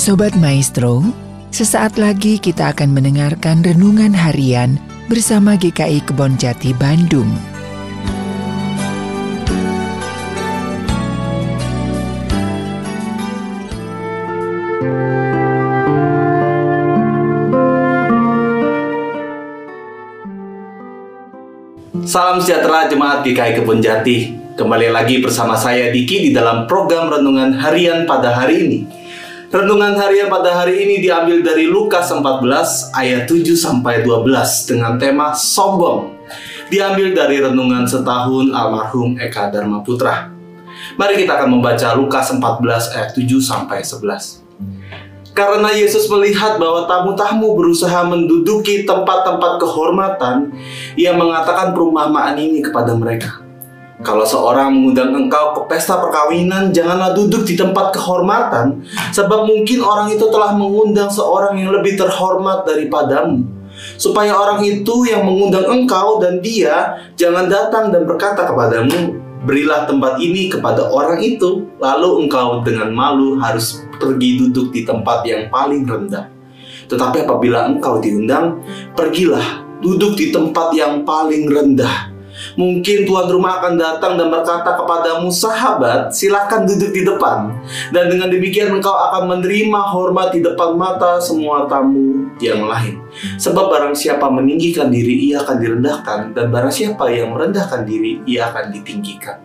Sobat Maestro, sesaat lagi kita akan mendengarkan renungan harian bersama GKI Kebon Jati Bandung. Salam sejahtera jemaat GKI Kebon Jati. Kembali lagi bersama saya Diki di dalam program renungan harian pada hari ini. Renungan harian pada hari ini diambil dari Lukas 14 ayat 7 sampai 12 dengan tema sombong. Diambil dari renungan setahun almarhum Eka Dharma Putra. Mari kita akan membaca Lukas 14 ayat 7 sampai 11. Karena Yesus melihat bahwa tamu-tamu berusaha menduduki tempat-tempat kehormatan, ia mengatakan perumpamaan ini kepada mereka. Kalau seorang mengundang engkau ke pesta perkawinan, janganlah duduk di tempat kehormatan, sebab mungkin orang itu telah mengundang seorang yang lebih terhormat daripadamu. Supaya orang itu yang mengundang engkau dan dia jangan datang dan berkata kepadamu, berilah tempat ini kepada orang itu, lalu engkau dengan malu harus pergi duduk di tempat yang paling rendah. Tetapi apabila engkau diundang, pergilah duduk di tempat yang paling rendah Mungkin tuan rumah akan datang dan berkata kepadamu, sahabat, silakan duduk di depan. Dan dengan demikian engkau akan menerima hormat di depan mata semua tamu yang lain. Sebab barang siapa meninggikan diri, ia akan direndahkan. Dan barang siapa yang merendahkan diri, ia akan ditinggikan.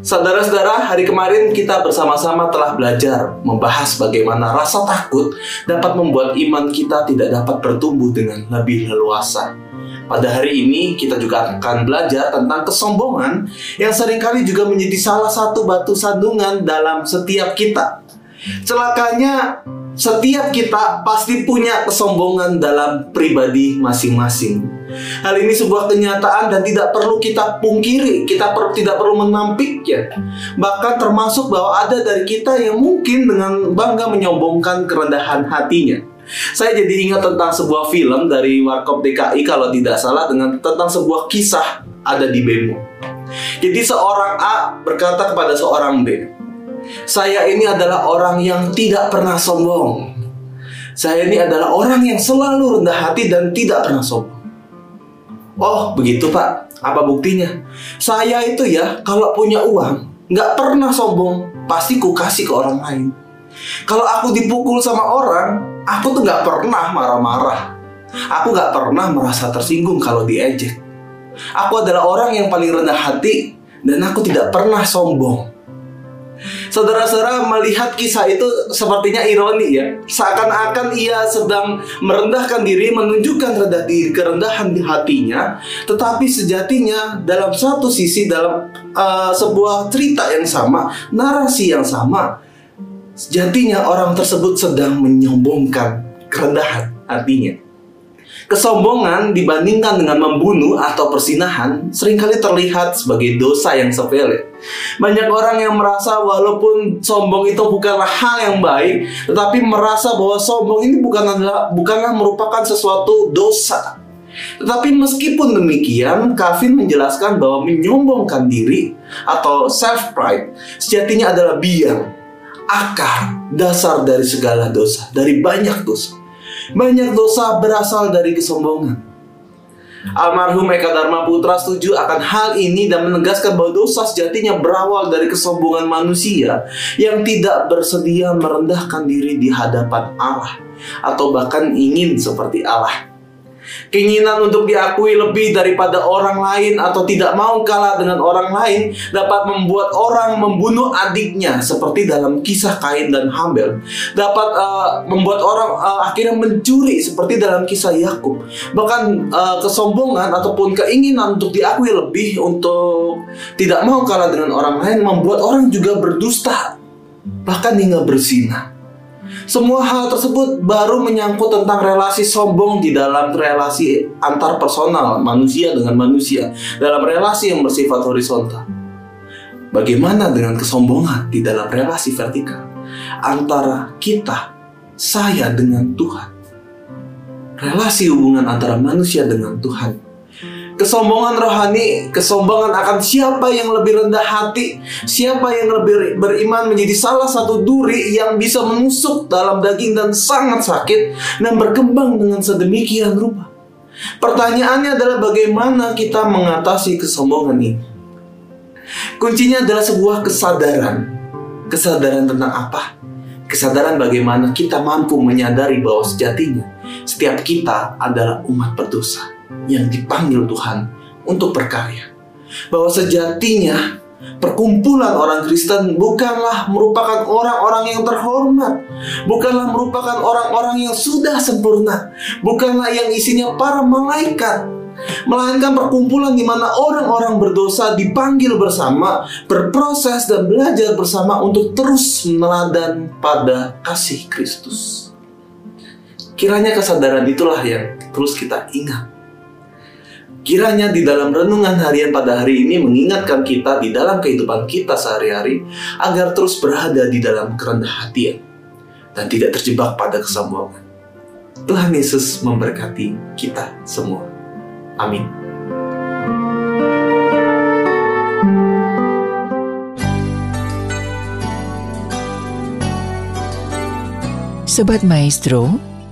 Saudara-saudara, hari kemarin kita bersama-sama telah belajar membahas bagaimana rasa takut dapat membuat iman kita tidak dapat bertumbuh dengan lebih leluasa. Pada hari ini kita juga akan belajar tentang kesombongan yang sering kali juga menjadi salah satu batu sandungan dalam setiap kita. Celakanya setiap kita pasti punya kesombongan dalam pribadi masing-masing. Hal ini sebuah kenyataan dan tidak perlu kita pungkiri, kita per, tidak perlu menampiknya. Bahkan termasuk bahwa ada dari kita yang mungkin dengan bangga menyombongkan kerendahan hatinya. Saya jadi ingat tentang sebuah film dari Warkop DKI kalau tidak salah dengan tentang sebuah kisah ada di Bemo. Jadi seorang A berkata kepada seorang B, saya ini adalah orang yang tidak pernah sombong. Saya ini adalah orang yang selalu rendah hati dan tidak pernah sombong. Oh begitu pak, apa buktinya? Saya itu ya kalau punya uang nggak pernah sombong, pasti ku kasih ke orang lain. Kalau aku dipukul sama orang, Aku tuh gak pernah marah-marah. Aku gak pernah merasa tersinggung kalau diejek. Aku adalah orang yang paling rendah hati dan aku tidak pernah sombong. Saudara-saudara melihat kisah itu sepertinya ironi ya. Seakan-akan ia sedang merendahkan diri, menunjukkan rendah diri, kerendahan di hatinya. Tetapi sejatinya dalam satu sisi, dalam uh, sebuah cerita yang sama, narasi yang sama, Sejatinya orang tersebut sedang menyombongkan kerendahan artinya. Kesombongan dibandingkan dengan membunuh atau persinahan sering kali terlihat sebagai dosa yang sepele. Banyak orang yang merasa walaupun sombong itu bukanlah hal yang baik, tetapi merasa bahwa sombong ini bukan adalah bukanlah merupakan sesuatu dosa. Tetapi meskipun demikian, Calvin menjelaskan bahwa menyombongkan diri atau self pride sejatinya adalah biang akar dasar dari segala dosa, dari banyak dosa. Banyak dosa berasal dari kesombongan. Almarhum Eka Dharma Putra setuju akan hal ini dan menegaskan bahwa dosa sejatinya berawal dari kesombongan manusia yang tidak bersedia merendahkan diri di hadapan Allah atau bahkan ingin seperti Allah. Keinginan untuk diakui lebih daripada orang lain atau tidak mau kalah dengan orang lain dapat membuat orang membunuh adiknya seperti dalam kisah Kain dan Habel. Dapat uh, membuat orang uh, akhirnya mencuri seperti dalam kisah Yakub. Bahkan uh, kesombongan ataupun keinginan untuk diakui lebih untuk tidak mau kalah dengan orang lain membuat orang juga berdusta bahkan hingga bersinah. Semua hal tersebut baru menyangkut tentang relasi sombong di dalam relasi antar personal manusia dengan manusia dalam relasi yang bersifat horizontal. Bagaimana dengan kesombongan di dalam relasi vertikal antara kita, saya dengan Tuhan? Relasi hubungan antara manusia dengan Tuhan Kesombongan rohani, kesombongan akan siapa yang lebih rendah hati, siapa yang lebih beriman menjadi salah satu duri yang bisa menusuk dalam daging dan sangat sakit dan berkembang dengan sedemikian rupa. Pertanyaannya adalah bagaimana kita mengatasi kesombongan ini? Kuncinya adalah sebuah kesadaran. Kesadaran tentang apa? Kesadaran bagaimana kita mampu menyadari bahwa sejatinya setiap kita adalah umat berdosa yang dipanggil Tuhan untuk berkarya. Bahwa sejatinya perkumpulan orang Kristen bukanlah merupakan orang-orang yang terhormat, bukanlah merupakan orang-orang yang sudah sempurna, bukanlah yang isinya para malaikat, melainkan perkumpulan di mana orang-orang berdosa dipanggil bersama, berproses dan belajar bersama untuk terus meneladan pada kasih Kristus. Kiranya kesadaran itulah yang terus kita ingat Kiranya di dalam renungan harian pada hari ini mengingatkan kita di dalam kehidupan kita sehari-hari agar terus berada di dalam kerendah hatian dan tidak terjebak pada kesombongan. Tuhan Yesus memberkati kita semua. Amin. Sobat Maestro,